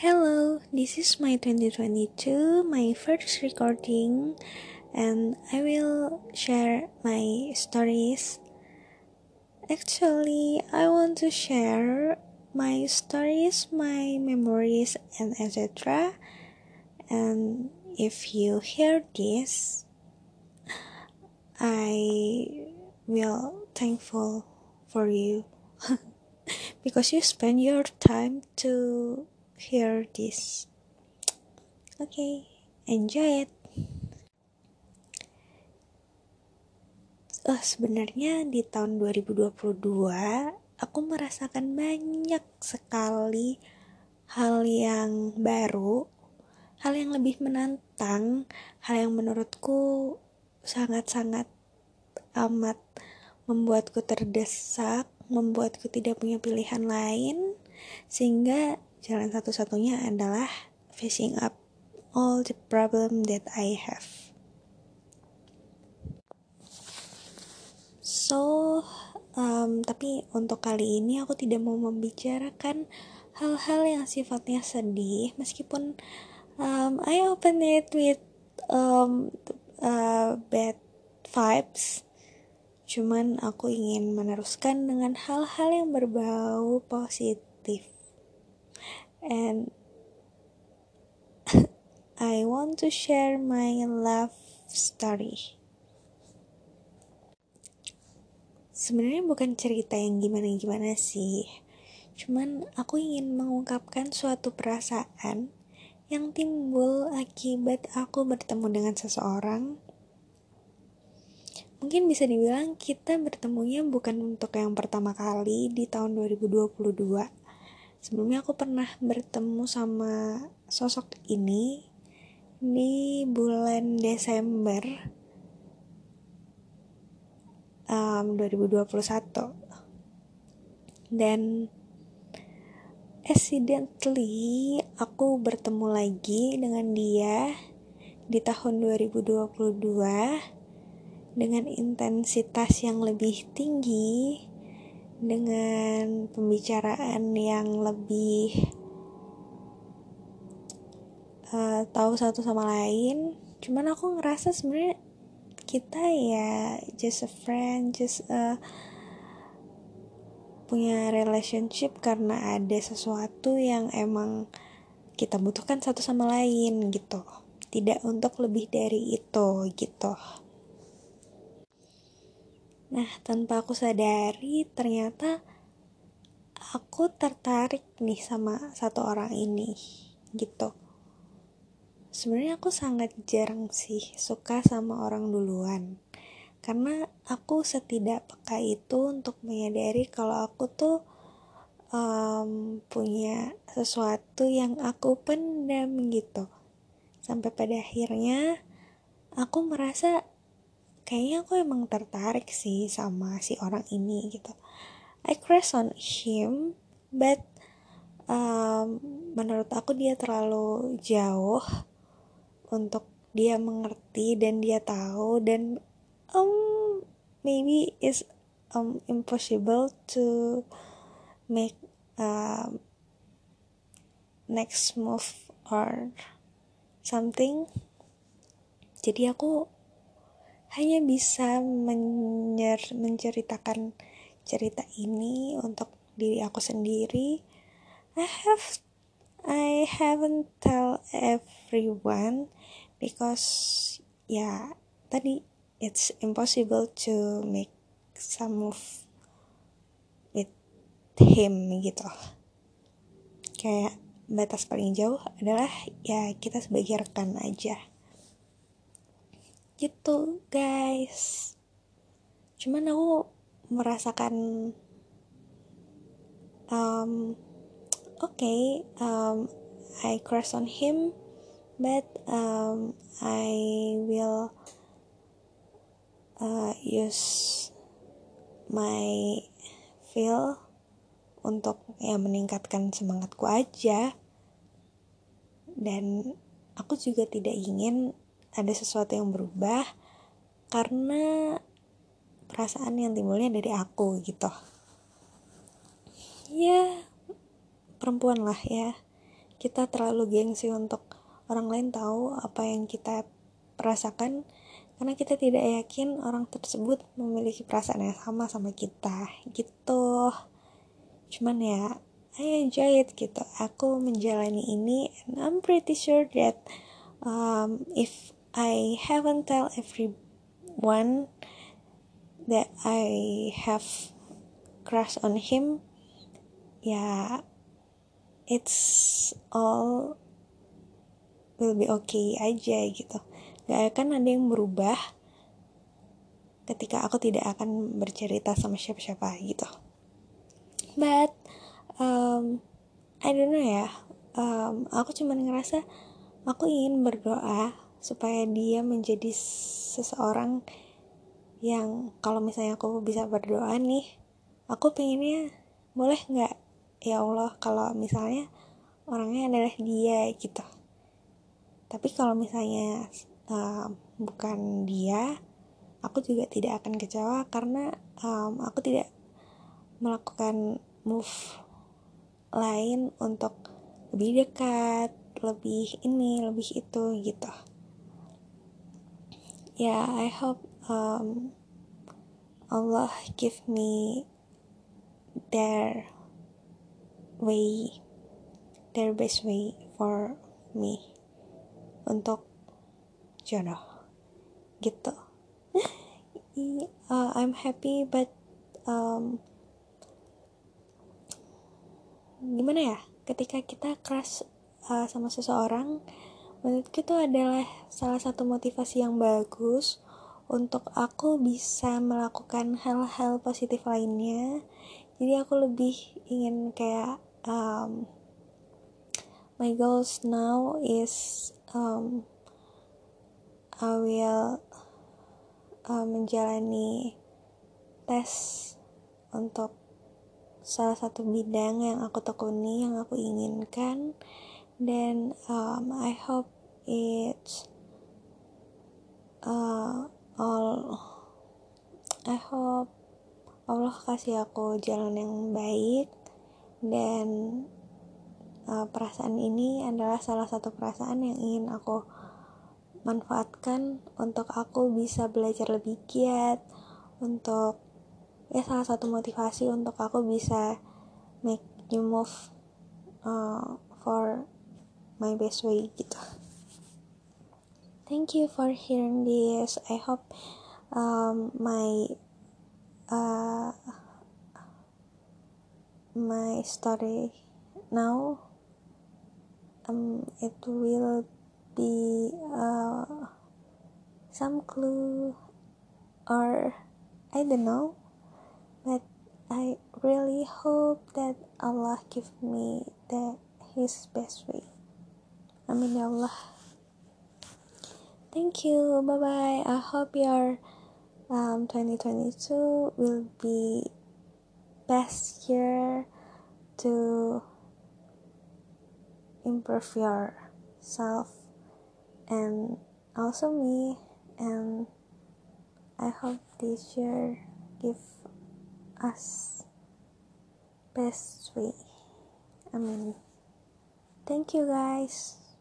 Hello, this is my 2022, my first recording, and I will share my stories. Actually, I want to share my stories, my memories, and etc. And if you hear this, I will thankful for you because you spend your time to hear this. Okay, enjoy it. Oh, sebenarnya di tahun 2022 aku merasakan banyak sekali hal yang baru, hal yang lebih menantang, hal yang menurutku sangat-sangat amat membuatku terdesak, membuatku tidak punya pilihan lain, sehingga jalan satu-satunya adalah facing up all the problem that I have. So, um, tapi untuk kali ini aku tidak mau membicarakan hal-hal yang sifatnya sedih, meskipun um, I open it with um, uh, bad vibes. Cuman aku ingin meneruskan dengan hal-hal yang berbau positif. And I want to share my love story. Sebenarnya bukan cerita yang gimana-gimana sih. Cuman aku ingin mengungkapkan suatu perasaan yang timbul akibat aku bertemu dengan seseorang mungkin bisa dibilang kita bertemunya bukan untuk yang pertama kali di tahun 2022 sebelumnya aku pernah bertemu sama sosok ini di bulan Desember um, 2021 dan accidentally aku bertemu lagi dengan dia di tahun 2022 dengan intensitas yang lebih tinggi, dengan pembicaraan yang lebih uh, tahu satu sama lain. Cuman aku ngerasa sebenarnya kita ya just a friend, just a punya relationship karena ada sesuatu yang emang kita butuhkan satu sama lain gitu. Tidak untuk lebih dari itu gitu. Nah, tanpa aku sadari, ternyata aku tertarik nih sama satu orang ini, gitu. Sebenarnya aku sangat jarang sih suka sama orang duluan, karena aku setidak peka itu untuk menyadari kalau aku tuh um, punya sesuatu yang aku pendam gitu. Sampai pada akhirnya aku merasa kayaknya aku emang tertarik sih sama si orang ini gitu. I crush on him but um, menurut aku dia terlalu jauh untuk dia mengerti dan dia tahu dan um maybe is um impossible to make um, next move or something. Jadi aku hanya bisa menyer menceritakan cerita ini untuk diri aku sendiri. I have I haven't tell everyone because ya tadi it's impossible to make some move with him gitu. Kayak batas paling jauh adalah ya kita sebagai rekan aja gitu guys. Cuman aku merasakan um, oke okay, um, I crush on him but um, I will uh, use my feel untuk ya meningkatkan semangatku aja. Dan aku juga tidak ingin ada sesuatu yang berubah karena perasaan yang timbulnya dari aku gitu. Ya perempuan lah ya. Kita terlalu gengsi untuk orang lain tahu apa yang kita rasakan karena kita tidak yakin orang tersebut memiliki perasaan yang sama sama kita gitu. Cuman ya I enjoy it gitu. Aku menjalani ini and I'm pretty sure that um, if I haven't tell everyone that I have crush on him. Ya it's all will be okay aja gitu. Gak akan ada yang berubah ketika aku tidak akan bercerita sama siapa-siapa gitu. But um, I don't know ya. Um, aku cuma ngerasa aku ingin berdoa supaya dia menjadi seseorang yang kalau misalnya aku bisa berdoa nih aku pengennya boleh nggak? Ya Allah kalau misalnya orangnya adalah dia gitu. Tapi kalau misalnya uh, bukan dia aku juga tidak akan kecewa karena um, aku tidak melakukan move lain untuk lebih dekat lebih ini lebih itu gitu yeah, I hope um, Allah give me their way their best way for me untuk jodoh. Gitu. Uh, I'm happy but um, gimana ya? Ketika kita keras uh, sama seseorang menurutku itu adalah salah satu motivasi yang bagus untuk aku bisa melakukan hal-hal positif lainnya. Jadi aku lebih ingin kayak um, my goals now is um, I will uh, menjalani tes untuk salah satu bidang yang aku tekuni yang aku inginkan dan um, I hope it's uh, all I hope Allah kasih aku jalan yang baik. Dan uh, perasaan ini adalah salah satu perasaan yang ingin aku manfaatkan untuk aku bisa belajar lebih giat untuk ya salah satu motivasi untuk aku bisa make new move uh, for my best way gitu. Thank you for hearing this. I hope um, my uh, my story now um, it will be uh, some clue or I don't know but I really hope that Allah give me the his best way Amin ya Allah. Thank you. Bye bye I hope your um, 2022 will be best year to improve yourself and also me. And I hope this year give us best way. I mean thank you guys